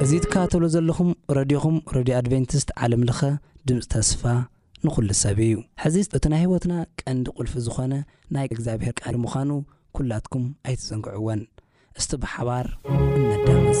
እዚ ትከታተልዎ ዘለኹም ረድዮኹም ረድዮ ኣድቨንቲስት ዓለም ለኸ ድምጺ ተስፋ ንኹሉ ሰብ እዩ። ሕዚ እቲ ናይ ህይወትና ቀንዲ ቁልፊ ዝኾነ ናይ እግዚኣብሔር ቃል ምዃኑ ኩላትኩም ኣይትዘንግዕዎን። እስቲ ብሓባር እነዳምፅ።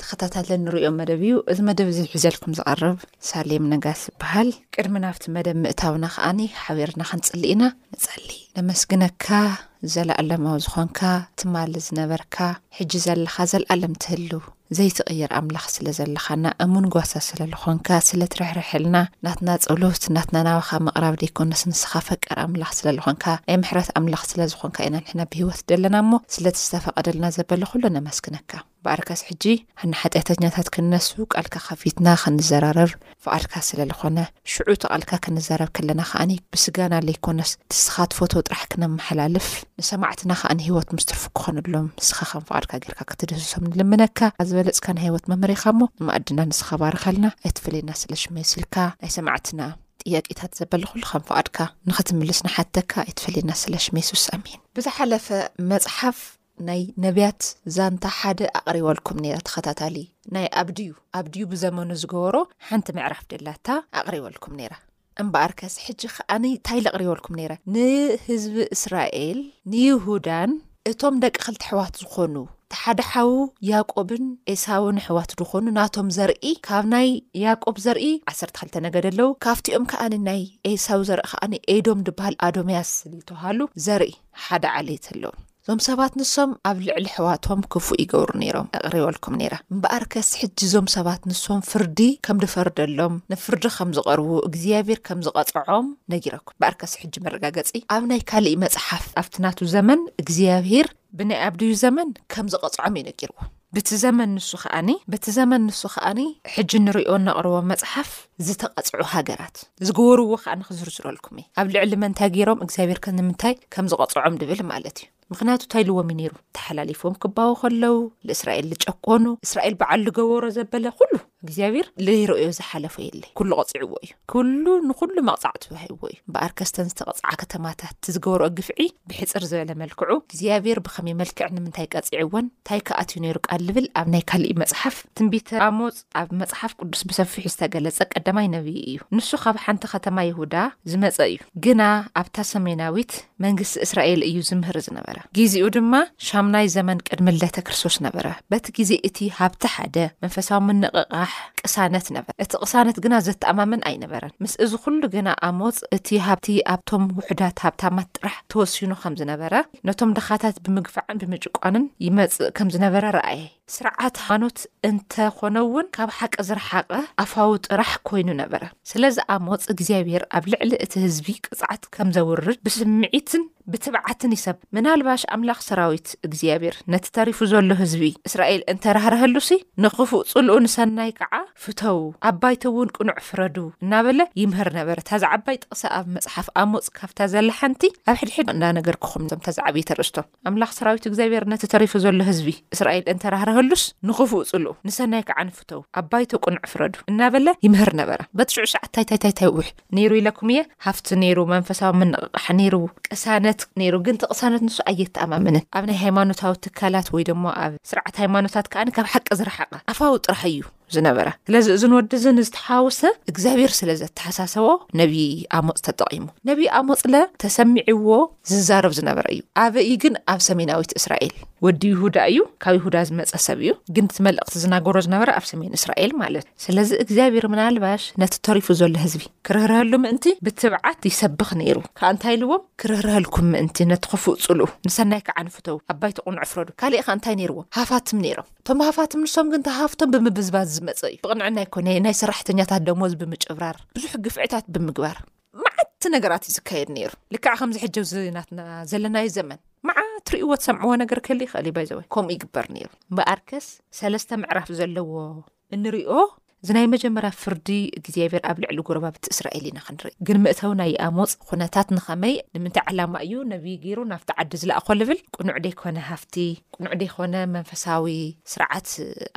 ተኸታታሊ ንሪኦ መደብ እዩ እዚ መደብ እዚ ሒዘልኩም ዝቐርብ ሳሌም ነጋስ ይበሃል ቅድሚ ናብቲ መደብ ምእታውና ከዓኒ ሓቢርና ክንጽሊ ኢና ንጸሊ ነመስግነካ ዘለኣለማዊ ዝኾንካ ትማሊ ዝነበርካ ሕጂ ዘለኻ ዘለኣለም ትህልው ዘይትቕይር ኣምላኽ ስለ ዘለኻና እሙን ጓሳ ስለ ዝኾንካ ስለ ትርሕርሐልና ናትና ጸሎት ናትና ናባኻ ምቕራብ ደይኮነስ ንስኻ ፈቀር ኣምላኽ ስለ ዝኾንካ ናይ ምሕረት ኣምላኽ ስለ ዝኾንካ ኢና ንሕና ብሂወት ደለና እሞ ስለቲ ዝተፈቐደልና ዘበለ ኩሉ ነመስግነካ ባኣርከስ ሕጂ ኣና ሓጢኣተኛታት ክንነሱ ቃልካ ከፊትና ክንዘራረብ ፍቃድካ ስለልኮነ ሽዑ እቲ ቃልካ ክንዛረብ ከለና ከኣ ብስጋና ለይኮነስ ንስካ ትፈትዎ ጥራሕ ክነመሓላልፍ ንሰማዕትና ከኣ ሂወት ምስ ትርፉ ክኮነሎም ንስካ ከም ፍቃድካ ጌርካ ክትድህስሶም ንልምነካ ዝበለጽካ ናይ ሂወት መምህር ኢካ እሞ ንማኣድና ንስካ ባርኸልና ኣይትፈለየና ስለ ሽመይ ስልካ ናይ ሰማዕትና ጥያቄታት ዘበለ ኩሉ ከም ፍቃድካ ንክትምልስ ንሓተካ ኣይትፈለየና ስለ ሽም የሱስ ኣሜን። ብዝሓለፈ መጽሓፍ ናይ ነብያት ዛንታ ሓደ ኣቕሪበልኩም ነይረ ተኸታታሊ ናይ ኣብድዩ ኣብድዩ ብዘመኑ ዝገበሮ ሓንቲ ምዕራፍ ደላታ ኣቕሪበልኩም ነይረ እምበኣር ከስ ሕጂ ከዓኒ እንታይ ለቕሪበልኩም ነይረ ንህዝቢ እስራኤል ንይሁዳን እቶም ደቂ ክልተ ኣሕዋት ዝኾኑ ሓደ ሓዉ ያቆብን ኤሳውን ኣሕዋት ድኾኑ ናቶም ዘርኢ ካብ ናይ ያቆብ ዘርኢ 12 ነገደ ኣለዉ ካብቲኦም ከዓኒ ናይ ኤሳው ዘርኢ ከዓኒ ኤዶም ድበሃል ኣዶምያስ ዝተሃሉ ዘርኢ ሓደ ዓሌት ኣለዉ ዞም ሰባት ንሶም ኣብ ልዕሊ ኣሕዋቶም ክፉእ ይገብሩ ነይሮም ኣቅሪበልኩም ነይረ እምበኣር ከስ ሕጂ ዞም ሰባት ንሶም ፍርዲ ከም ድፈርደሎም ንፍርዲ ከም ዝቀርቡ እግዚኣብሔር ከም ዝቀጽዖም ነጊረኩም እምበኣር ከስ ሕጂ መረጋገጺ ኣብ ናይ ካልእ መጽሓፍ ኣብቲ ናቱ ዘመን እግዚኣብሔር ብናይ ኣብድዩ ዘመን ከም ዝቀጽዖም እዩ ነጊርዎም ብቲ ዘመን ንሱ ከኣኒ በቲ ዘመን ንሱ ከኣኒ ሕጂ ንርእዮ እነቕርቦ መጽሓፍ ዝተቐጽዑ ሃገራት ዝገበርዎ ከኣ ክዝርዝረልኩም እየ ኣብ ልዕሊ መን እንታይ ገይሮም እግዚኣብሔር ከ ንምንታይ ከም ዝቐጽዖም ድብል ማለት እዩ ምክንያቱ እንታይ ኢልዎም እዩ ነይሩ ተሓላሊፎም ክባወ ከለው ንእስራኤል ዝጨኮኑ እስራኤል በዓል ዝገበሮ ዘበለ ኩሉ እግዚኣብሔር ለይረኦዮ ዝሓለፎ የለይ ኩሉ ቐጺዕዎ እዩ ኩሉ ንኹሉ መቕጻዕቱ ሃይዎ እዩ እምበኣር ከስተን ዝተቐጽዓ ከተማታት እቲ ዝገበርኦ ግፍዒ ብሕጽር ዝበለ መልክዑ እግዚኣብሔር ብኸመይ መልክዕ ንምንታይ ቀጺዕዎን እንታይ ከኣትዩ ነይሩ ቃል ልብል ኣብ ናይ ካልእይ መጽሓፍ ትንቢተ ኣሞጽ ኣብ መጽሓፍ ቅዱስ ብሰፊሑ ዝተገለጸ ቀዳማይ ነብይ እዩ ንሱ ካብ ሓንቲ ከተማ ይሁዳ ዝመጸ እዩ ግና ኣብታ ሰሜናዊት መንግስቲ እስራኤል እዩ ዝምህር ዝነበረ። ጊዚኡ ድማ ሻምናይ ዘመን ቅድሚ ልደተ ክርስቶስ ነበረ። በቲ ጊዜ እቲ ሃብቲ ሓደ፣ መንፈሳዊ ምንቕቓሕ፣ ቅሳነት ነበረ። እቲ ቅሳነት ግና ዘተኣማምን ኣይነበረን። ምስ እዚ ኹሉ ግና ኣሞጽ እቲ ሃብቲ ኣብቶም ውሑዳት ሃብታማት ጥራሕ ተወሲኑ ከም ዝነበረ፣ ነቶም ድኻታት ብምግፋዕን ብምጭቋንን ይመጽእ ከም ዝነበረ ረኣየ። ስርዓት ሃይማኖት እንተ ዀነ እውን፣ ካብ ሓቂ ዝረሓቐ ኣፋዊ ጥራሕ ኰይኑ ነበረ። ስለዚ ኣሞጽ እግዚኣብሄር ኣብ ልዕሊ እቲ ህዝቢ ቅጽዓት ከም ዘውርድ ብስምዒትን ብትብዓትን ይሰብኽ። ምናልባሽ ኣምላኽ ሰራዊት፣ እግዚኣብሄር፣ ነቲ ተሪፉ ዘሎ ህዝቢ እስራኤል እንተ ራህረሀሉሲ፣ ንኽፉእ ጽልኡ ንሰናይ ከኣ ፍተዉ፣ ኣብ ባይቶ እውን ቅኑዕ ፍረዱ እናበለ ይምህር ነበረ። እታ ዝዓባይ ጥቕሲ ኣብ መጽሓፍ ኣሞጽ ካብታ ዘላ ሓንቲ ኣብ ሕድሕድ እናነገርኩኹም እዞም ተዛዕብይቲ ኣርእስቶ። ኣምላኽ ሰራዊት እግዚኣብሄር ነቲ ተሪፉ ዘሎ ህዝቢ እስራኤል እንተ ራህረሀሉስ፣ ንኽፉእ ጽልኡ፣ ንሰናይ ከኣ ንፍተዉ፣ ኣብ ባይቶ ቅኑዕ ፍረዱ፣ እናበለ ይምህር ነበረ። በቲ ሽዑ ሰዓት ታይ ታይ ታይ ታይ ዊሕ ነይሩ ኢለኩም እየ፣ ሃፍቲ ነይሩ፣ መንፈሳዊ ምንቕቓሕ ነይሩ፣ ቅሳነት ነይሩ፣ ግን እቲ ቅሳነት ንሱ ኣየተኣማምንን፣ ኣብ ናይ ሃይማኖታዊ ትካላት ወይ ደሞ ኣብ ስርዓት ሃይማኖታት ከኣ ካብ ሓቂ ዝረሓቐ ኣፋዊ ጥራሕ እዩ። ዝነበረ ስለዚ እዚ ንወዲ እዚ ንዝተሓዋወሰ እግዚኣብሔር ስለ ዘተሓሳሰቦ ነቢዪ ኣሞፅ ተጠቒሙ ነቢዪ ኣሞፅለ ተሰሚዕዎ ዝዛረብ ዝነበረ እዩ ኣበ እዩ ግን ኣብ ሰሜናዊት እስራኤል ወዲ ይሁዳ እዩ ካብ ይሁዳ ዝመፀ ሰብ እዩ ግን እቲ መልእኽቲ ዝናገሮ ዝነበረ ኣብ ሰሜን እስራኤል ማለት እዩ ስለዚ እግዚኣብሔር ምናልባሽ ነቲ ተሪፉ ዘሎ ህዝቢ ክርህርሀሉ ምእንቲ ብትብዓት ይሰብኽ ነይሩ ከዓ እንታይ ኢልዎም ክርህርሀልኩም ምእንቲ ነቲ ክፉእ ፅልኡ ንሰናይ ከዓ ንፍተው ኣባይቲ ቁኑዕ ፍረዱ ካሊእ ከዓ እንታይ ነይርዎም ሃፋትም ነይሮም እቶም ሃፋትም ንሶም ግን ተሃፍቶም ብምብዝባዝ ዝመፀ እዩ ብቕንዕና ኣይኮነ ናይ ሰራሕተኛታት ደሞዝ ብምጭብራር ብዙሕ ግፍዕታት ብምግባር መዓት ነገራት እዩ ዝካየድ ነይሩ ልክዕ ከምዚ ሕጀብ ዝናትና ዘለናዩ ዘመን መዓት ርእዎ ትሰምዕዎ ነገር ክህሊ ይኽእል ባይዘወ ከምኡ ይግበር ነይሩ ምበኣርከስ ሰለስተ ምዕራፍ ዘለዎ እንሪኦ እዚ ናይ መጀመርያ ፍርዲ እግዚኣብሔር ኣብ ልዕሊ ጎረባብቲ እስራኤል ኢና ክንርኢ ግን መእተዊ ናይ ኣሞጽ ኩነታት ንኸመይ ንምንታይ ዓላማ እዩ ነቢይ ገይሩ ናብቲ ዓዲ ዝለኣኾ ልብል ቅኑዕ ደይኮነ ሃፍቲ ቅኑዕ ደይኮነ መንፈሳዊ ስርዓት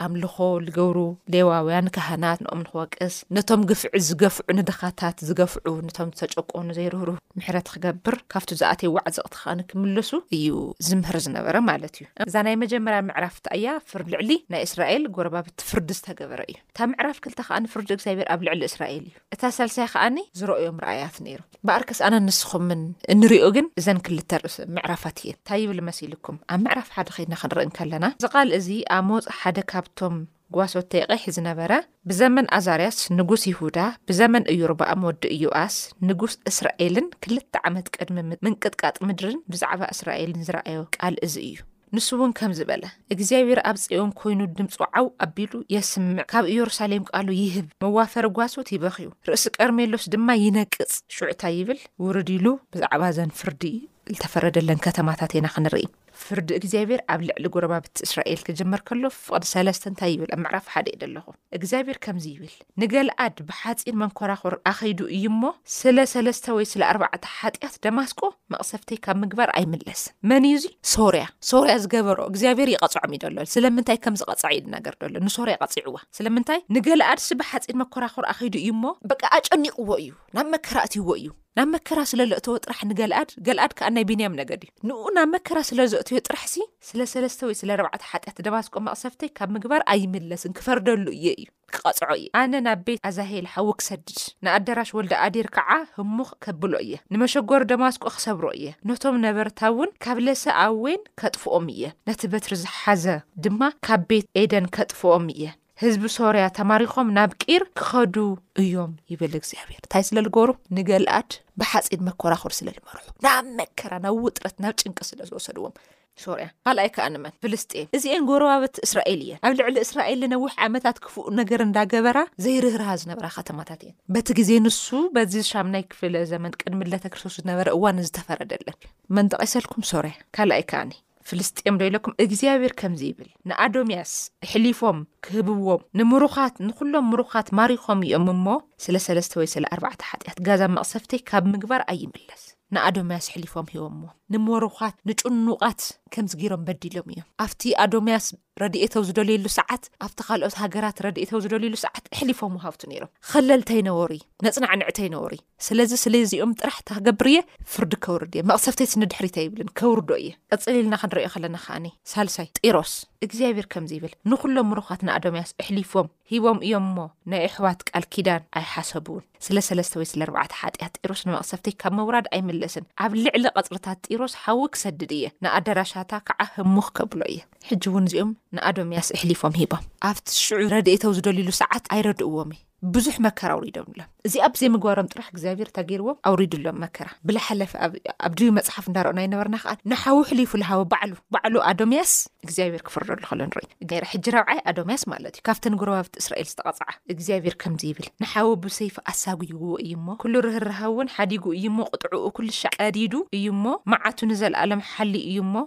ኣምልኾ ልገብሩ ሌዋውያን ካህናት ንኦም ንክወቅስ ነቶም ግፍዒ ዝገፍዑ ንድኻታት ዝገፍዑ ነቶም ዝተጨቆኑ ዘይርህሩህ ምሕረት ክገብር ካብቱ ዝኣተይዎ ዓዘቕቲ ከኣ ንክምለሱ እዩ ዝምህር ዝነበረ ማለት እዩ። እዛ ናይ መጀመርያ ምዕራፍ እንታይ እያ ፍር ልዕሊ ናይ እስራኤል ጎረባብቲ ፍርዲ ዝተገበረ እዩ እታ ምዕራፍ ክልተ ከኣኒ ፍርዲ እግዚኣብሔር ኣብ ልዕሊ እስራኤል እዩ እታ ሳልሳይ ከኣኒ ዝረኦዮም ርኣያት ነይሩ በኣርከስ ኣነ ንስኹምን እንሪኦ ግን እዘን ክልተ ርእስ ምዕራፋት እየን እንታይ ይብል መሲልኩም ኣብ ምዕራፍ ሓደ ከይድና ክንርኢ እንከለና እዚ ቃል እዚ ኣሞፅ ሓደ ካብቶም ጓሶት ቴቄሕ ዝነበረ፣ ብዘመን ኣዛርያስ ንጉስ ይሁዳ፣ ብዘመን እዮርብኣም ወዲ እዮኣስ ንጉስ እስራኤልን ክልተ ዓመት ቅድሚ ምንቅጥቃጥ ምድርን ብዛዕባ እስራኤል ንዝረኣዮ ቃል እዚ እዩ። ንሱ እውን ከምዚ በለ፣ እግዚኣብሄር ኣብ ጽዮን ኰይኑ ድምጹ ዓው ኣቢሉ የስምዕ፣ ካብ እዮርሳሌም ቃሉ ይህብ፣ መዋፈሪ ጓሶት ይበኽዩ፣ ርእሲ ቀርሜሎስ ድማ ይነቅጽ፣ ሽዑ እንታይ ይብል? ውርድ ኢሉ ብዛዕባ እዘን ፍርዲ ልተፈረደለን ከተማታት ኢና ክንርኢ። ፍርዲ እግዚኣብሔር ኣብ ልዕሊ ጎረባብቲ እስራኤል ክጅመር ከሎ ፍቕዲ ሰለስተ እንታይ ይብል ኣብ ምዕራፍ ሓደ እየ ደለኹ እግዚኣብሔር ከምዚ ይብል ንገልኣድ ብሓፂን መንኮራኹር ኣኸይዱ እዩ እሞ ስለ ሰለስተ ወይ ስለ ኣርባዕተ ሓጢኣት ደማስቆ መቕሰፍተይ ካብ ምግባር ኣይምለስ መን እዩ እዙይ ሶርያ ሶርያ ዝገበሮ እግዚኣብሔር ይቐፅዖም እዩ ደሎ ስለምንታይ ከም ዝቐፅዐ እዩ ድናገር ደሎ ንሶርያ ቀፂዕዋ ስለምንታይ ንገልኣድሲ ብሓፂን መኮራኹር ኣኸይዱ እዩ እሞ በቃ ኣጨኒቕዎ እዩ ናብ መከራ እትይዎ እዩ ናብ መከራ ስለ ለእተወ ጥራሕ ንገልኣድ ገልኣድ ከኣ ናይ ቢንያም ነገድ እዩ ንኡ ናብ መከራ ስለ ዘእተዮ ጥራሕ ሲ ስለ ሰለስተ ወይ ስለ ኣርባዕተ ሓጢኣት ደማስቆ መቅሰፍተይ ካብ ምግባር ኣይምለስን ክፈርደሉ እየ እዩ ክቀጽዖ እየ ኣነ ናብ ቤት ኣዛሄል ሓዊ ክሰድድ ንኣደራሽ ወልደ ኣዴር ከኣ ህሙክ ከብሎ እየ ንመሸጎሪ ደማስቆ ክሰብሮ እየ ነቶም ነበርታ እውን ካብ ለሰ ኣዌን ከጥፍኦም እየ ነቲ በትሪ ዝሓዘ ድማ ካብ ቤት ኤደን ከጥፍኦም እየ ህዝቢ ሶርያ ተማሪኾም ናብ ቂር ክኸዱ እዮም ይብል እግዚኣብሔር እንታይ ስለ ልገሩ ንገልኣድ ብሓፂን መኮራኹር ስለ ልመርሑ ናብ መከራ ናብ ውጥረት ናብ ጭንቂ ስለ ዝወሰድዎም ሶርያ ካልኣይ ከዓ ንመን ፍልስጤም እዚኤን ጎረባበት እስራኤል እየን ኣብ ልዕሊ እስራኤል ንነዊሕ ዓመታት ክፉእ ነገር እንዳገበራ ዘይርህርሃ ዝነበራ ከተማታት እየን በቲ ግዜ ንሱ በዚ ሻምናይ ክፍለ ዘመን ቅድሚ ለተ ክርስቶስ ዝነበረ እዋን ዝተፈረደለን መን ጠቂሰልኩም ሶርያ ካልኣይ ከዓኒ ፍልስጥኤም ዶ ኢለኩም እግዚኣብሔር ከምዚ ይብል ንኣዶምያስ እሕሊፎም ክህብዎም ንምሩኻት ንዅሎም ምሩኻት ማሪኾም እዮም እሞ ስለ ሰለስተ ወይ ስለ ኣርባዕተ ሓጢኣት ጋዛ መቕሰፍተይ ካብ ምግባር ኣይምለስ ንኣዶምያስ ሕሊፎም ሂቦምዎ ንምሩኻት ንጭኑቓት ከምዚ ገይሮም በዲሎም እዮም ኣብቲ ኣዶምያስ ረድኤት ኣብ ዝደልየሉ ሰዓት፣ ኣብቲ ካልኦት ሃገራት ረድኤት ኣብ ዝደልዩሉ ሰዓት እሕሊፎም ወሃብቱ ነይሮም። ኸለልተይ ነበሩ፣ መጽናዕንዕተይ ነበሩ። ስለዚ ስለ እዚኦም ጥራሕ እንታይ ክገብር እየ? ፍርዲ ከውርድ እየ። መቕሰፍተይስ ንድሕሪት ኣይብልን፣ ከውርዶ እየ። ቀጽል ኢልና ክንርእዮ ከለና ከኣኒ፣ ሳልሳይ፣ ጢሮስ፣ እግዚኣብሄር ከምዚ ይብል፣ ንኹሎም ምሩኻት ንኣዶምያስ እሕሊፎም፣ ሂቦም እዮም እሞ ናይ እሕዋት ቃል ኪዳን ኣይሓሰቡን ስለ ሰለስተ ወይ ስለ ኣርባዕተ ሓጥያት ጢሮስ ንመቅሰፍተይ ካብ ምውራድ ኣይምለስን ኣብ ልዕሊ ቀጽርታት ጢሮስ ሓዊ ክሰድድ እየ ንኣደራሻታ ከኣ ህሙኽ ከብሎ እየ ሕጂ ውን እዚኦም ንኣዶምያስ እሕሊፎም ሂቦም ኣብቲ ሽዑ ረድኤተው ዝደልዩሉ ሰዓት ኣይረድእዎምይ ብዙሕ መከራ ኣውሪዶምሎም። እዚኣ ብዘይምግባሮም ጥራሕ እግዚኣብሔር እታ ገይርዎም ኣውሪድሎም መከራ ብላሓለፈ ኣብ ድዩ መጽሓፍ እንዳረኦና ኣይነበርና ከኣ ንሓዉ ሕሊፉ ልሃወ ባዕሉ ባዕሉ ኣዶምያስ እግዚኣብሔር ክፍርደሉ ከሎ ንርኢ ገይረ ሕጂ ረብዓይ ኣዶምያስ ማለት እዩ ካብተን ጎረባብቲ እስራኤል ዝተቐጽዓ እግዚኣብሔር ከምዚ ይብል ንሓዉ ብሰይፊ ኣሳጉይዎ እዩ እሞ ኩሉ ርህራሃ እውን ሓዲጉ እዩ እሞ ቁጥዕኡ ኩልሻዕ ቀዲዱ እዩ እሞ መዓቱ ንዘለኣለም ሓልዩ እዩ እሞ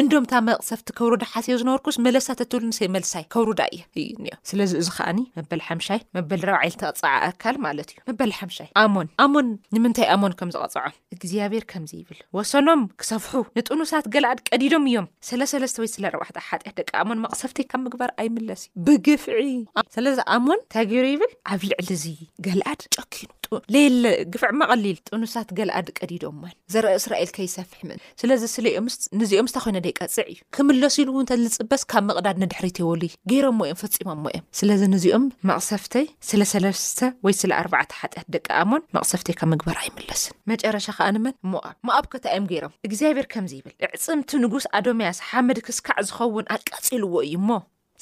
እንዶም እታ መቕሰፍቲ ከውርዳ ሓስዮ ዝነበርኩስ መለሳ ተትብልንሰይ መልሳይ ከውርዳ እየ እዩ እኒኦ ስለዚ እዚ ከዓኒ መበል ሓምሻይ መበል ራብዓይ ዝተቕፅዓ ኣካል ማለት እዩ መበል ሓምሻይ ኣሞን ኣሞን ንምንታይ ኣሞን ከም ዝቐፅዖም እግዚኣብሔር ከምዚ ይብል ወሰኖም ክሰፍሑ ንጥኑሳት ገልኣድ ቀዲዶም እዮም ስለ ሰለስተ ወይ ስለ ረባሕተ ሓጢኣት ደቂ ኣሞን መቕሰፍቲ ካብ ምግባር ኣይምለስ እዩ ብግፍዒ ስለዚ ኣሞን እንታይ ገይሩ ይብል ኣብ ልዕሊ እዚ ገልኣድ ጨኪኑ ሌለ ግፍዕ መቐሊል ጥኑሳት ገልኣድ ቀዲዶም ማን ዘርኢ እስራኤል ከይሰፍሕ ምን ስለዚ ስሌኦምስ ንዚኦምስ ታይ ኮይነ ደይቀጽዕ እዩ ክምለሱ ኢሉ እንተ ዝጽበስ ካብ ምቕዳድ ንድሕሪት የወልይ ገይሮሞ እዮም ፈጺሞሞ እዮም ስለዚ ንዚኦም መቕሰፍተይ ስለ ሰለስተ ወይ ስለ ኣርባዕተ ሓጢኣት ደቂ ኣሞን መቕሰፍተይ ካብ ምግባር ኣይምለስን መጨረሻ ከኣ ንመን ሞኣብ ሞኣብ ከ ታይ እዮም ገይሮም እግዚኣብሄር ከምዚ ይብል እዕጽምቲ ንጉስ ኣዶምያስ ሓመድ ክስካዕ ዝኸውን ኣቃጺልዎ እዩ እሞ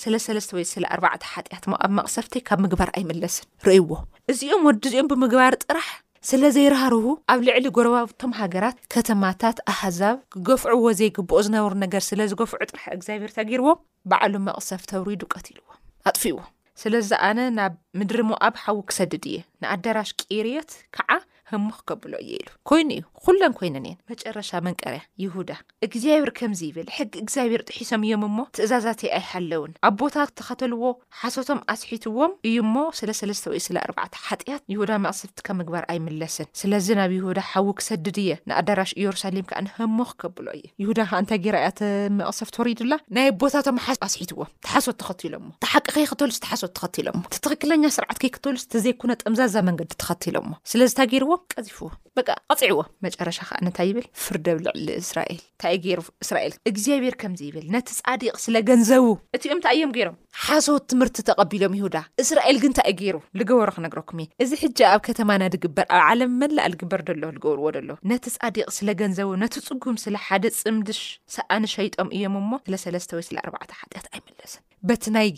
ስለ ሰለስተ ወይ ስለ ኣርባዕተ ሓጢኣት ኣብ መቕሰፍቲ ካብ ምግባር ኣይምለስን። ርእይዎ፣ እዚኦም ወዲ እዚኦም ብምግባር ጥራሕ ስለ ዘይራህርሁ ኣብ ልዕሊ ጎረባብቶም ሃገራት፣ ከተማታት፣ ኣህዛብ ክገፍዕዎ ዘይግብኦ ዝነበሩ ነገር ስለ ዝገፍዑ ጥራሕ እግዚኣብሄር ተጊርዎም ባዕሉ መቕሰፍቲ ኣውሪዱ ቀቲልዎም፣ ኣጥፊእዎም። ስለዚ ኣነ ናብ ምድሪ ሞኣብ ሓዊ ክሰድድ እየ፣ ንኣዳራሽ ቂርየት ከዓ ህሞኽ ከብሎ እየ ኢሉ ኮይኑ እዩ ኹለን ኮይነን እየን መጨረሻ መንቀርያ ይሁዳ እግዚኣብሔር ከምዚ ይብል ሕጊ እግዚኣብሔር ጥሒሶም እዮም እሞ ትእዛዛተይ ኣይሓለውን ኣቦታት ተኸተልዎ ሓሶቶም ኣስሒትዎም እዩ እሞ ስለ ሰለስተ ወይ ስለ ኣርባዕተ ሓጢኣት ይሁዳ መቕሰፍቲ ካብ ምግባር ኣይምለስን ስለዚ ናብ ይሁዳ ሓዊ ክሰድድ እየ ንኣዳራሽ ኢየሩሳሌም ከዓ ህሞኽ ከብሎ እየ ይሁዳ ከኣ እንታይ ጌራ እያ እቲ መቕሰፍቲ ወሪዱላ? ናይ ኣቦታቶም ሓሶት ኣስሒትዎም፣ እቲ ሓሶት ተኸቲሎሞ። እቲ ሓቂ ከይክተሉስ እቲ ሓሶት ተኸቲሎሞ። እቲ ትኽክለኛ ስርዓት ከይክተሉስ እቲ ዘይኩነ ጠምዛዛ መንገዲ ተኸቲሎሞ። ስለዚ እንታይ ጌርዎም? ቀዚፍዎም። በቃ ቐጺዕዎም። መጨረሻ ከኣ እንታይ ይብል? ፍርደ ኣብ ልዕሊ እስራኤል። እንታይ እዩ ጌሩ እስራኤል? እግዚኣብሄር ከምዚ ይብል፣ ነቲ ጻዲቕ ስለ ገንዘቡ። እቲኦም እንታይ እዮም ጌሮም? ሓሶት ትምህርቲ ተቐቢሎም ይሁዳ እስራኤል ግን ታይ ገይሩ ልገበሮ ክነግረኩም እየ እዚ ሕጂ ኣብ ከተማና ድግበር ኣብ ዓለም መላእ ልግበር ደሎ ልገብርዎ ደሎ ነቲ ጻዲቕ ስለ ገንዘቡ ነቲ ጽጉም ስለ ሓደ ጽምድሽ ሰኣን ሸይጦም እየም እሞ ስለ ሰለስተ ወይ ስለ ኣርባዕተ ሓጢኣት ኣይምለስን በቲ ናይ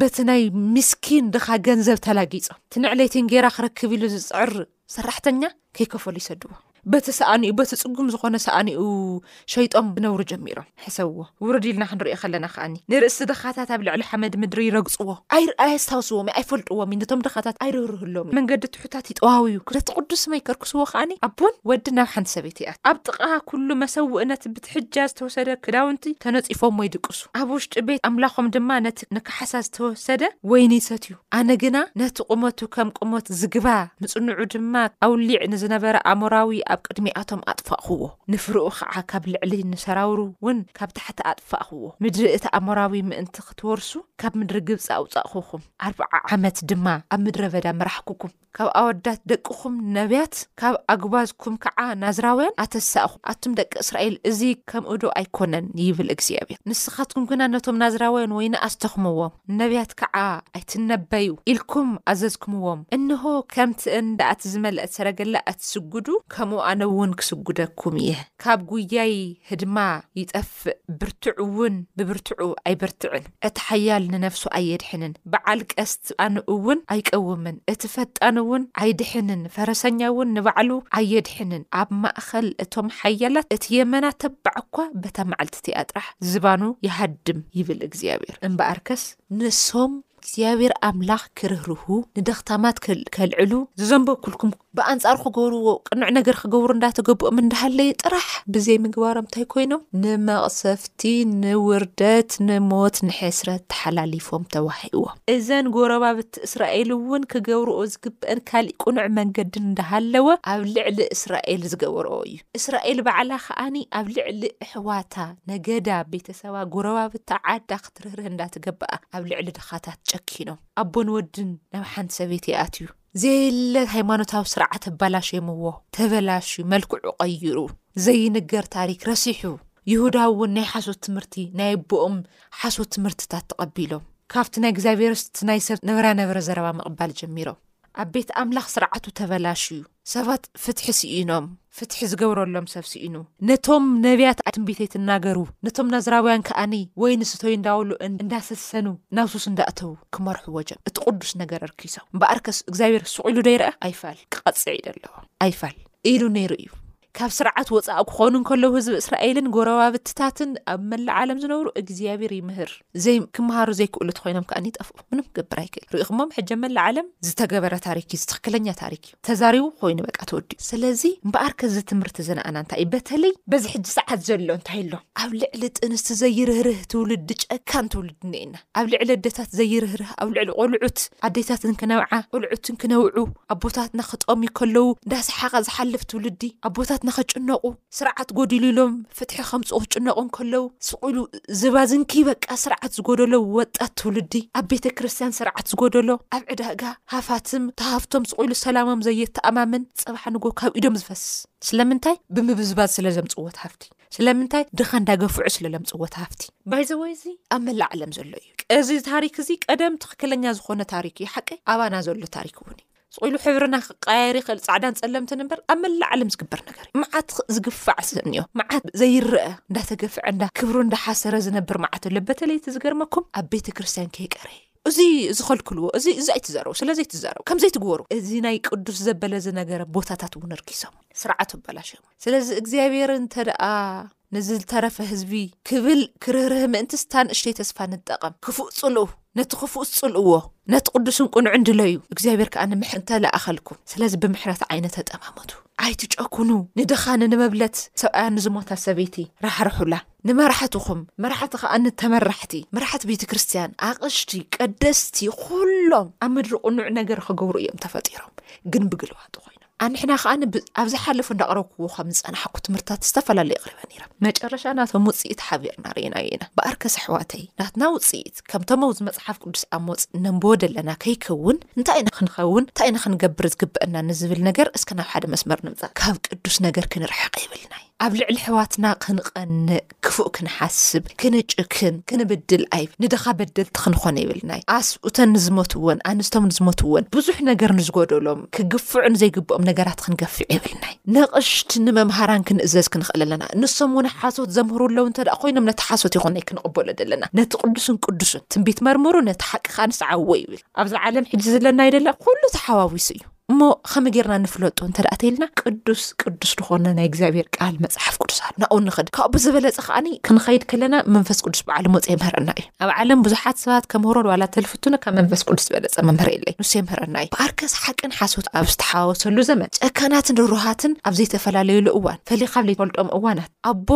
በቲ ናይ ምስኪን ድኻ ገንዘብ ተላጊጾም ትንዕለይቲ እንጌራ ክረክብ ኢሉ ዝጽዕር ሰራሕተኛ ከይከፈሉ ይሰድዎ በቲ ሰኣኒኡ በቲ ጽጉም ዝኾነ ሰኣኒኡ ሸይጦም ብነውሪ ጀሚሮም ሕሰብዎ ውርድ ኢልና ክንሪኦ ከለና ከኣኒ ንርእሲ ድኻታት ኣብ ልዕሊ ሓመድ ምድሪ ይረግጽዎ ኣይር ኣየስታውስዎም ኣይፈልጥዎም ነቶም ድኻታት ኣይርህርህሎም መንገዲ ትሑታት ይጠዋውዩ ነቲ ቅዱስ ስመይ ከርክስዎ ከኣኒ ኣቦን ወዲ ናብ ሓንቲ ሰበይቲ ይኣት ኣብ ጥቓ ኩሉ መሰውእነት ብትሕጃ ዝተወሰደ ክዳውንቲ ተነጺፎሞ ይድቅሱ ኣብ ውሽጢ ቤት ኣምላኾም ድማ ነቲ ቁመት ንካሓሳ ዝተወሰደ ወይኒ ይሰትዩ። ኣነ ግና ነቲ ቁመቱ ከም ቁመት ዝግባ ምጽንዑ ድማ ኣውሊዕ ንዝነበረ ኣሞራዊ ኣብ ቅድሚኣቶም ኣጥፋእኹዎ። ንፍረኡ ኸዓ ካብ ልዕሊ ንሰራውሩ ውን ካብ ታሕቲ ኣጥፋእኹዎ። ምድሪ እቲ ኣሞራዊ ምእንቲ ክትወርሱ ካብ ምድሪ ግብጺ ኣውጻእኹኹም። ኣርብዓ ዓመት ድማ ኣብ ምድረበዳ መራሕኩኩም። ካብ ኣወዳት ደቅኹም ነብያት፣ ካብ ኣጕባዝኩም ከዓ ናዝራውያን ኣተሳእኹ፣ ኣቱም ደቂ እስራኤል፣ እዚ ከምኡዶ ኣይኰነን? ይብል እግዚኣብሄር። ንስኻትኩም ግና ነቶም ናዝራውያን ወይኒ ኣስተኹምዎም፣ ነብያት ከዓ ኣይትነበዩ ኢልኩም ኣዘዝኩምዎም። እንሆ፣ ከምቲ እንዳ እቲ ዝመልአት ሰረገላ እትስጕዱ፣ ከምኡ ኣነውን ክስጕደኩም እየ። ካብ ጕያይ ህድማ ይጠፍእ፣ ብርቱዕውን ብብርቱዑ ኣይበርትዕን። እቲ ሓያል ንነፍሱ ኣየድሕንን፣ በዓል ቀስት ኣን እውን ኣይቀውምን፣ እቲ ፈጣን እውን ኣይድሕንን፣ ፈረሰኛ እውን ንባዕሉ ኣየድሕንን፣ ኣብ ማእከል እቶም ሓያላት እቲ የመና ተባዕ እኳ በታ መዓልቲ እቲኣ ጥራሕ ዝባኑ ይሃድም ይብል እግዚኣብሄር። እምበኣርከስ ንሶም እግዚኣብሄር ኣምላኽ ኪርህርሁ፣ ንደኽታማት ኬልዕሉ፣ ዝዘንበኩልኩም ብኣንጻሩ ክገብርዎ ቅኑዕ ነገር ክገብሩ እንዳተገብኦም እንዳሃለየ ጥራሕ ብዘይ ምግባሮም ታይ ኮይኖም ንመቕሰፍቲ ንውርደት ንሞት ንሕስረት ተሓላሊፎም ተዋሂብዎም። እዘን ጎረባብቲ እስራኤል እውን ክገብርኦ ዝግበእን ካሊእ ቅኑዕ መንገዲ እንዳሃለወ ኣብ ልዕሊ እስራኤል ዝገበርኦ እዩ። እስራኤል ባዕላ ከኣኒ ኣብ ልዕሊ እሕዋታ ነገዳ ቤተሰባ ጎረባብታ ዓዳ ክትርህርህ እንዳተገበኣ ኣብ ልዕሊ ድኻታት ጨኪኖም ኣቦን ወድን ናብ ሓንቲ ሰበይቲ ይኣትዩ። ዘየለ ሃይማኖታዊ ስርዓት ኣባላሽዮምዎ፣ ተበላሽዩ፣ መልክዑ ቀይሩ፣ ዘይንገር ታሪክ ረሲሑ፣ ይሁዳ እውን ናይ ሓሶት ትምህርቲ ናይ ኣቦኦም ሓሶት ትምህርትታት ተቐቢሎም፣ ካብቲ ናይ እግዚኣብሔርስ ናይ ሰብ ነበራነበረ ዘረባ ምቕባል ጀሚሮም። ኣብ ቤት ኣምላኽ ስርዓቱ ተበላሽዩ፣ ሰባት ፍትሒ ስኢኖም። ፍትሒ ዝገብረሎም ሰብ ስኢኑ፣ ነቶም ነብያት ትንቢተይ ትናገሩ፣ ነቶም ናዝራውያን ከኣ ወይኒ ስተዩ እንዳበሉ እንዳ ሰሰኑ ናብ ሱስ እንዳ ኣተዉ ክመርሕዎ ጀም እቲ ቁዱስ ነገር ኣርኪሶም። እምበኣርከስ እግዚኣብሄር ሱቕ ኢሉ ዶ ይርኣ? ኣይፋል ክቐጽዕ ኢዩ ደለዎ። ኣይፋል ኢሉ ነይሩ ኢዩ። ካብ ስርዓት ወጻእ ክኾኑ እንከለዉ ህዝቢ እስራኤልን ጎረባብትታትን ኣብ መላእ ዓለም ዝነብሩ እግዚኣብሄር ይምህር ዘይ ክመሃሩ ዘይክእሉ ተኾይኖም ከኣ ይጠፍኡ። ምንም ክገብር ኣይክእል። ርኢኹሞም ሕጂ ኣብ መላእ ዓለም ዝተገበረ ታሪክ ኢዩ እዚ ትኽክለኛ ታሪክ ኢዩ። ተዛሪቡ ኮይኑ በቃ ተወዲኡ ስለዚ እምበኣር ከዚ ትምህርቲ ዝነኣና እንታይ እዩ በተለይ በዚ ሕጂ ሰዓት ዘሎ እንታይ ኣሎ ኣብ ልዕሊ ጥንስቲ ዘይርህርህ ትውልዲ ጨካን ትውልዲ እኒኤና ኣብ ልዕሊ ኣደታት ዘይርህርህ ኣብ ልዕሊ ቆልዑት ኣዴታትን ክነብዓ ቆልዑትን ክነብዑ ኣቦታትና ክጠምዩ ከለዉ እንዳሰሓቐ ዝሓልፍ ትውልዲ ኣቦታትና ከጭነቑ ስርዓት ጎዲሉ ኢሎም ፍትሒ ከምጽኡ ክጭነቁ እንከለው ስቅ ኢሉ ዝባዝንኪ በቃ ስርዓት ዝጎደሎ ወጣት ትውልዲ ኣብ ቤተክርስትያን ስርዓት ዝጎደሎ ኣብ ዕዳጋ ሃፋትም ተሃፍቶም ስቅ ኢሉ ሰላሞም ዘየተኣማምን ጽባሕ ንግሆ ካብ ኢዶም ዝፈስስ ስለምንታይ ብምብዝባዝ ስለ ዘምጽዎ ትሃፍቲ ስለምንታይ ድኻ እንዳገፍዑ ስለ ለምጽዎ ትሃፍቲ ባይዘወይ እዚ ኣብ መላእ ዓለም ዘሎ እዩ እዚ ታሪክ እዚ ቀደም ትክክለኛ ዝኾነ ታሪክ እዩ ሓቀይ ኣባና ዘሎ ታሪክ እውን እዩ ስቑኢሉ ሕብርና ክቀያየር ይኽእል ጻዕዳን ጸለምትን እምበር ኣብ መላእ ዓለም ዝግበር ነገር እዩ መዓት ዝግፋዕ ስእኒዮ መዓት ዘይረአ እንዳተገፍዐ እንዳ ክብሩ እንዳሓሰረ ዝነብር መዓት ኣሎ በተለይ እቲ ዝገርመኩም ኣብ ቤተ ክርስትያን ከይቀረየ እዚ ዝኸልክልዎ እዚ እዚ ኣይትዛረቡ ስለዘይትዛረቡ ከምዘይትግበሩ እዚ ናይ ቅዱስ ዘበለ ዝነገረ ቦታታት እውን እርኪሶም ስርዓቱ ኣበላሸሞ ስለዚ እግዚኣብሔር እንተደኣ ነዚ ዝተረፈ ህዝቢ ክብል ክርህርህ ምእንትስ እታ ንእሽተይ ተስፋ ንጠቐም። ክፉእ ጽልኡ፣ ነቲ ክፉእስ ጽልእዎ፣ ነቲ ቅዱስን ቅኑዕን ድለዩ፣ እግዚኣብሔር ከኣ ንምሕረት ተለኣኸልኩም። ስለዚ ብምሕረት ዓይነ ተጠማመቱ። ኣይትጨኩኑ፣ ንድኻ ንንመብለት ሰብኣያ ንዝሞታ ሰበይቲ ራሕርሑላ፣ ንመራሕትኹም፣ መራሕቲ ከኣ ንተመራሕቲ፣ መራሕቲ ቤተ ክርስቲያን፣ ኣቕሽቲ፣ ቀደስቲ፣ ኩሎም ኣብ ምድሪ ቅኑዕ ነገር ክገብሩ እዮም ተፈጢሮም፣ ግን ብግልባጡ ኮይኖም ኣንሕና ከዓ ኣብ ዝሓለፉ እንዳቕረብክዎ ከም ዝፀናሕኩ ትምህርትታት ዝተፈላለዩ ኣቕሪበ ነይረ መጨረሻ ናቶም ውፅኢት ሓቢርና ርኢናዮ ኢና በኣርከስ ኣሕዋተይ ናትና ውፅኢት ከምቶም ኣብዚ መፅሓፍ ቅዱስ ኣብ ሞፅ ነንብቦ ዘለና ከይከውን እንታይ ኢና ክንኸውን እንታይ ኢና ክንገብር ዝግበአና ንዝብል ነገር እስከ ናብ ሓደ መስመር ንምፃእ ካብ ቅዱስ ነገር ክንርሕቕ የብልናይ ኣብ ልዕሊ ኣሕዋትና ክንቐንእ ክፉእ ክንሓስብ ክንጭክን ክንብድል ኣይብ ንድኻ በደልቲ ክንኾን የብልናይ ኣስ እተን ንዝመትወን ኣንስቶም ንዝመትወን ብዙሕ ነገር ንዝጎደሎም ክግፍዑ ንዘይግብኦም ነገራት ክንገፍዕ የብልናይ ነቕሽት ንመምሃራን ክንእዘዝ ክንኽእል ኣለና ንሶም ውን ሓሶት ዘምህሩ ኣለዉ እንተ ኮይኖም ነቲ ሓሶት ይኾነይ ክንቕበሎ ዘለና ነቲ ቅዱስን ቅዱስን ትንቢት መርምሩ ነቲ ሓቂ ከኣ ንስዓዎ ይብል ኣብዚ ዓለም ሕጂ ዝለናይ ደላ ኩሉ ተሓዋዊሱ እዩ እሞ ከመይ ጌርና ንፍለጡ እንተ ተልና ቅዱስ ቅዱስ ዝኾነ ናይ እግዚኣብሔር ቃል መፅሓፍ ቅዱስ ኣሎ ናብኡ ንኽድ ካብኡ ብዝበለፀ ከዓኒ ክንኸይድ ከለና መንፈስ ቅዱስ በዓሉ መፅ የምህረና እዩ ኣብ ዓለም ብዙሓት ሰባት ከምህሮ ዋላ ተልፍቱነ ካብ መንፈስ ቅዱስ ዝበለፀ መምህር የለይ ንሱ የምህረና እዩ ብኣርከስ ሓቅን ሓሶት ኣብ ዝተሓዋወሰሉ ዘመን ጨካናትን ርሩሃትን ኣብ ዘይተፈላለዩሉ እዋን ፈሊኻ ኣብ ዘይፈልጦም እዋናት ኣቦ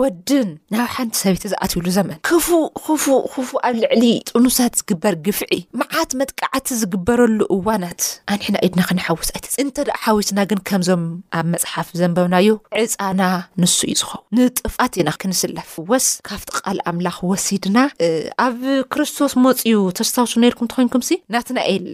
ወድን ናብ ሓንቲ ሰበይቲ ዝኣትውሉ ዘመን ክፉ ክፉ ክፉ ኣብ ልዕሊ ጥኑሳት ዝግበር ግፍዒ መዓት መጥቃዕቲ ዝግበረሉ እዋናት ኣንሕና ኢድና ክንሓውስ ኣይትፅ እንተ ደኣ ሓዊስና ግን ከምዞም ኣብ መፅሓፍ ዘንበብናዮ ዕፃና ንሱ እዩ ዝኸው ንጥፍኣት ኢና ክንስለፍ ወስ ካብቲ ቃል ኣምላኽ ወሲድና ኣብ ክርስቶስ መፅኡ ተስታውሱ ነርኩም ተኮይንኩምሲ ናትናኤል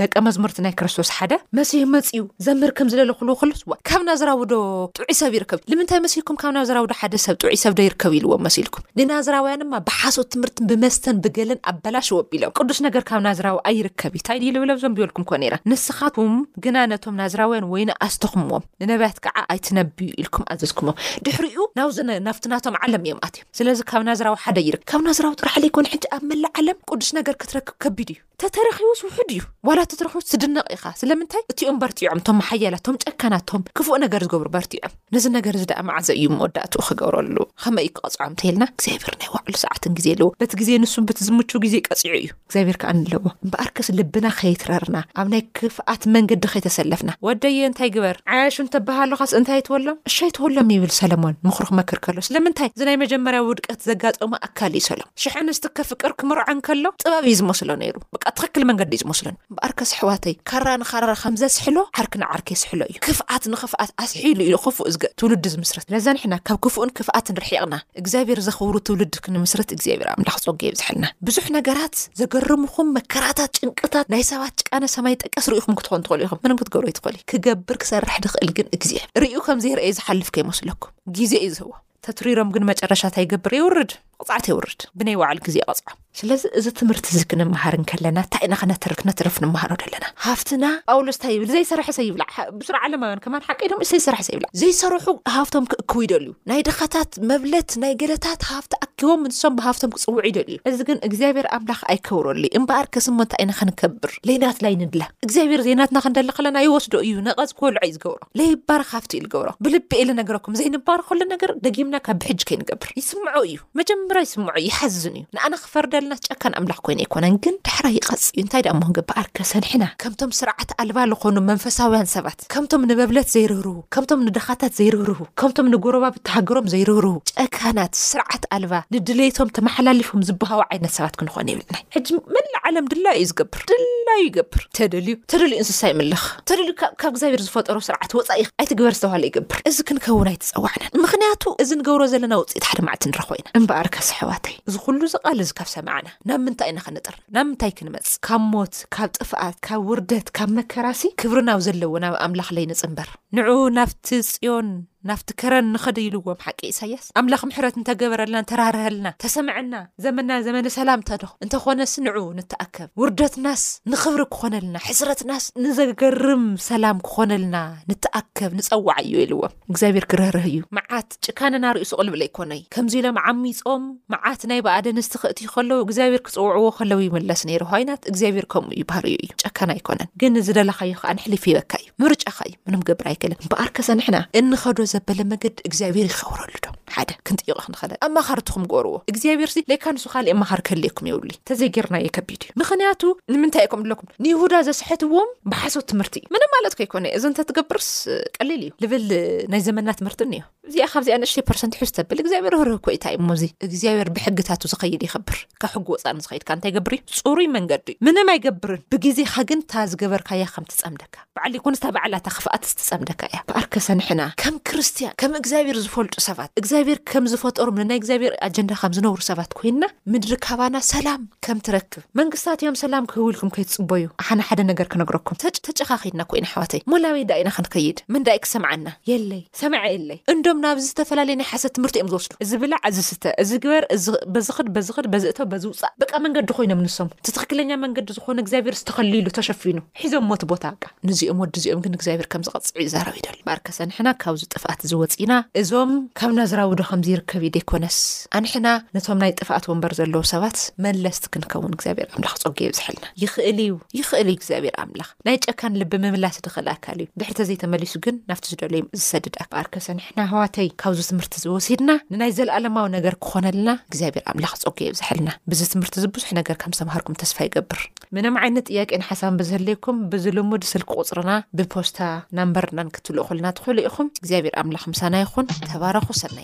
ደቀ መዝሙርቲ ናይ ክርስቶስ ሓደ መሲህ መጺኡ ዘምህር ከም ዝደለ ክብልዎ ከሎስ ዋእ ካብ ናዝራዊዶ ጥዑይ ሰብ ይርከብ ኢዩ ንምንታይ መሲልኩም ካብ ናዝራዊዶ ሓደ ሰብ ጥዑይ ሰብዶ ይርከብ ኢልዎም መሲልኩም ንናዝራውያን ድማ ብሓሶት ትምህርትን ብመስተን ብገለን ኣበላሽዎ ኣቢሎም ቅዱስ ነገር ካብ ናዝራዊ ኣይርከብ ኢዩ እንታይ ድዩ ልብሎም ዘንብዮልኩም ኮ ነይረ ንስኻትኩም ግና ነቶም ናዝራውያን ወይኒ ኣስተኹምዎም ንነብያት ከዓ ኣይትነብዩ ኢልኩም ኣዘዝኩምዎም ድሕሪኡ ናብዚ ናብቲ ናቶም ዓለም እዮም ኣትዮም ስለዚ ካብ ናዝራዊ ሓደ ይርከብ ካብ ናዝራዊ ጥራሕ ለይኮነ ሕጂ ኣብ መላእ ዓለም ቅዱስ ነገር ክትረክብ ከቢድ እዩ ተተረኺቡስ ውሑድ እዩ ዋላ ተተረኺቡስ ትድነቕ ኢኻ ስለምንታይ እቲኦም በርቲዖም እቶም ሓያላት እቶም ጨካናት እቶም ክፉእ ነገር ዝገብሩ በርቲዖም ነዚ ነገር እዚ ደኣ መዓዘ እዩ መወዳእትኡ ክገብረሉ ከመይ እዩ ክቐፅዖም እንተይልና እግዚኣብሔር ናይ ባዕሉ ሰዓትን ግዜ ኣለዎ በቲ ግዜ ንሱ በቲ ዝምቹ ግዜ ቀፂዑ እዩ እግዚኣብሔር ከዓ ኣለዎ እምበኣርከስ ልብና ከይትረርና ኣብ ናይ ክፍኣት መንገዲ ከይተሰለፍና ወደየ እንታይ ግበር ዓያሹ እንተበሃሉኻስ እንታይ ትበሎም እሻይ ትበሎም ይብል ሰለሞን ምኽሩ ክመክር ከሎ ስለምንታይ እዚ ናይ መጀመርያ ውድቀት ዘጋጠሙ ኣካል እዩ ሰለሞን ሽሕ ኣንስቲ ከፍቅር ክምርዓ እንከሎ ጥበብ እዩ ዝመስሎ ነይሩ በቃ ትኽክል መንገዲ እዩ ዝመስሎ እምበኣርከስ ኣሕዋተይ ካራ ንኻራ ከምዘስሕሎ ዓርኪ ንዓርኪ የስሕሎ እዩ ክፍኣት ንኽፍኣት ኣስሒሉ እዩ ክፉእ ዝገ ትውልዲ ዝምስረት ለዛ ንሕና ካብ ክፉእን ክፍኣትን ርሒቕና እግዚኣብሔር ዘኽብሩ ትውልዲ ክንምስረት እግዚኣብሔር ኣምላኽ ጸጉ የብዝሐልና ብዙሕ ነገራት ዘገርምኹም መከራታት ጭንቅታት ናይ ሰባት ጭቃነ ሰማይ ጠቀስ ርኢኹም ክትኾኑ ትኽእሉ ኢኹም ምንም ክትገብሩ ኣይትኽእሉ ክገብር ክሰርሕ ድኽእል ግን እግዚኣብሔር ርእዩ ከምዘይረእየ ዝሓልፍ ከይመስለኩም ግዜ እዩ ዝህቦ ተትሪሮም ግን መጨረሻ እንታይ ይገብር የውርድ ቕፅዓት የውርድ ብናይ ባዕሉ ግዜ ይቐፅዖ ስለዚ እዚ ትምህርቲ እዚ ክንመሃር እንከለና እንታይ ኢና ክነትርፍ ነትርፍ ንመሃሮ ዘለና ሃፍትና ጳውሎስ እንታይ ይብል ዘይሰርሐ ሰይብላዕ ብስራ ዓለማውያን ከማን ሓቂ ዶም ዘይሰርሐ ሰይብላዕ ዘይሰርሑ ሃፍቶም ክእክቡ ይደልዩ ናይ ድኻታት መብለት ናይ ገለታት ሃፍቲ ኣኪቦም ንሶም ብሃፍቶም ክፅውዑ ይደልዩ እዚ ግን እግዚኣብሔር ኣምላኽ ኣይከብረሉ እምበኣር ከስሞ እንታይ ኢና ክንከብር ለይናት ላይ ንድለ እግዚኣብሔር ዘይናትና ክንደሊ ከለና ይወስዶ እዩ ነቐዝ ክወልዖ እዩ ዝገብሮ ለይባረኽ ሃፍቲ እዩ ዝገብሮ ብልቢ እየ ልነግረኩም ዘይንባረኸሉ ነገር ደጊምና ካብ ብሕጂ ከይንገብር ይስምዖ እዩ መጀመርያ ይስምዖ እዩ ይሓዝን እዩ ንኣና ክፈርደልና ጨካን ኣምላኽ ኮይኑ ኣይኮነን ግን ዳሕራ ይቐጽ እዩ እንታይ ደኣ ሞንገ በኣርከ ሰንሕና ከምቶም ስርዓት ኣልባ ዝኾኑ መንፈሳውያን ሰባት ከምቶም ንበብለት ዘይርህርሁ ከምቶም ንደኻታት ዘይርህርሁ ከምቶም ንጎረባብቲ ሃገሮም ዘይርህርሁ ጨካናት ስርዓት ኣልባ ንድሌቶም ተመሓላሊፎም ዝበሃዊ ዓይነት ሰባት ክንኾን የብልናይ ሕጂ መላእ ዓለም ድላ እዩ ዝገብር ይገብር ድላዩ ይገብር ተደልዩ ተደልዩ እንስሳ ይምልኽ ተደልዩ ካብ እግዚኣብሔር ዝፈጠሮ ስርዓት ወፃኢ ኣይትግበር ዝተባሃለ ይገብር እዚ ክንከውን ኣይተፀዋዕናን ምክንያቱ እዚ ንገብሮ ዘለና ውፅኢት ሓደ መዓልቲ ንረኽቦ ኢና እምበኣር ከስ ኣሕዋተይ እዚ ኩሉ እዚ ቃል እዚ ካብ ሰማዕና ናብ ምንታይ ኢና ከነጥር ናብ ምንታይ ክንመፅ ካብ ሞት ካብ ጥፍኣት ካብ ውርደት ካብ መከራሲ ክብሪ ናብ ዘለዎ ናብ ኣምላኽ ለይንፅምበር ንዑ ናብቲ ፅዮን ናፍቲ ከረን ንኸደ ኢልዎም ሓቂ ኢሳያስ ኣምላኽ ምሕረት እንተገበረልናን ተራርሀልና ተሰመዐና ዘመና ዘመነ ሰላም ተዶ እንተኾነስ ንዑ ንተኣከብ ውርደትናስ ንኽብሪ ክኾነልና ሕስረትናስ ንዘገርም ሰላም ክኾነልና ንተኣከብ ንጸዋዕ እዩ ኢልዎም እግዚኣብሔር ክርህርህ እዩ መዓት ጭካነና ርእሱ ቅልብለ ኣይኮነይ ከምዚ ኢሎም ዓሚጾም መዓት ናይ ብኣደንስቲ ክእትዩ ከለዉ እግዚኣብሔር ክጽውዕዎ ከለዉ ይምለስ ነይሩ ሆይናት እግዚኣብሔር ከምኡ እዩ ባህርዩ እዩ ጨካን ኣይኮነን ግን ዝደለኻዮ ከዓ ንሕሊፍ ይበካ እዩ ምርጫኻ እዩ ምንም ገብር ኣይክእልን እምበኣር ከሰ ንሕና እንኸዶ ዘበለ መገዲ እግዚኣብሄር ይኸብረሉ ዶ ሓደ ክንጥይቕ ክንኸለ ኣማኻርትኹም ገርዎ እግዚኣብሄር ለካ ንሱ ካልእ ኣማኻር ክህልየኩም የብሉዩ ተዘይገርና የ ከቢድ እዩ ምክንያቱ ንምንታይ እዩከም ለኩም ንይሁዳ ዘስሐትዎም ብሓሶት ትምህርቲ እዩ ምንም ማለት ከይኮነ እዘ እንተትገብርስ ቀሊል እዩ ልብል ናይ ዘመና ትምህርቲ እኒዮ እዚኣ ካብዚኣ ንእሽተይ ፐርሰንት ሕዝ ተብል እግዚኣብሔር ርህርህ እኮ እዩ እንታይ እሞ እዚ እግዚኣብሔር ብሕግታቱ ዝኸይድ ይኸብር ካብ ሕጊ ወፃእ ንዝኸይድ ካን እንታይ ይገብር እዩ ፅሩይ መንገዲ እዩ ምንም ኣይገብርን ብግዜኻ ግን እታ ዝገበርካያ ከም ትፀምደካ በዓል ይኩንስ እታ በዓላ እታ ክፍኣትስ ትፀምደካ እያ በኣርከሰ ንሕና ከም ክርስትያን ከም እግዚኣብሔር ዝፈልጡ ሰባት እግዚኣብሔር ከም ዝፈጠሩም ንናይ እግዚኣብሔር ኣጀንዳ ከም ዝነብሩ ሰባት ኮይንና ምድሪ ካባና ሰላም ከም ትረክብ መንግስታት እዮም ሰላም ክህቡ ኢልኩም ከይትፅበዩ ኣሓነ ሓደ ነገር ክነግረኩም ተጭ ተጨኻኺድና ኮይና ኣሕዋተይ ሞላበይ ዳኢና ክንከይድ ምንዳይ ክሰምዓና የለይ ሰምዐ እለይ እንዶም ናብዚ ዝተፈላለየ ናይ ሓሰት ትምህርቲ እዮም ዝወስዱ እዚ ብላዕ እዚ ስተ እዚ ግበር እዚ በዚ ክድ በዚ ክድ በዚ እቶ በዚ ውፃእ በቃ መንገዲ ኮይኖም ንሶም እቲ ትክክለኛ መንገዲ ዝኮነ እግዚኣብሔር ዝተከሊሉ ተሸፊኑ ሒዞሞ እቲ ቦታ በቃ ንዚኦም ወዲ እዚኦም ግን እግዚኣብሔር ከም ዝቀፅዕ እዩ ዛረብ ይደሊ ባርከሰ ንሕና ካብዚ ጥፍኣት እዚ ወፂና እዞም ካብ ናዝራዊ ዶ ከምዚ ይርከብ እዩ ደይኮነስ ኣንሕና ነቶም ናይ ጥፍኣት ወንበር ዘለዉ ሰባት መለስቲ ክንከውን እግዚኣብሔር ኣምላክ ፀጉ የብዝሐልና ይክእል እዩ ይክእል እዩ እግዚኣብሔር ኣምላክ ናይ ጨካን ልቢ ምምላስ ድኽእል ኣካል እዩ ድሕሪ ተዘይተመሊሱ ግን ናብቲ ዝደለዩ ዝሰድድ ኣካ ኣርከሰ ንሕና ኣህዋተይ ካብዚ ትምህርቲ ዝወሲድና ንናይ ዘለኣለማዊ ነገር ክኾነልና እግዚኣብሔር ኣምላኽ ጸጉ የብዝሐልና ብዚ ትምህርቲ እዚ ብዙሕ ነገር ከም ዝተምሃርኩም ተስፋ ይገብር ምንም ዓይነት ጥያቄን ሓሳብን ብዝህልየኩም ብዝልሙድ ስልኪ ቁጽርና ብፖስታ ናምበርናን ክትልእኹልና ትኽእሉ ኢኹም እግዚኣብሔር ኣምላኽ ምሳና ይኹን ተባረኹ ሰናይ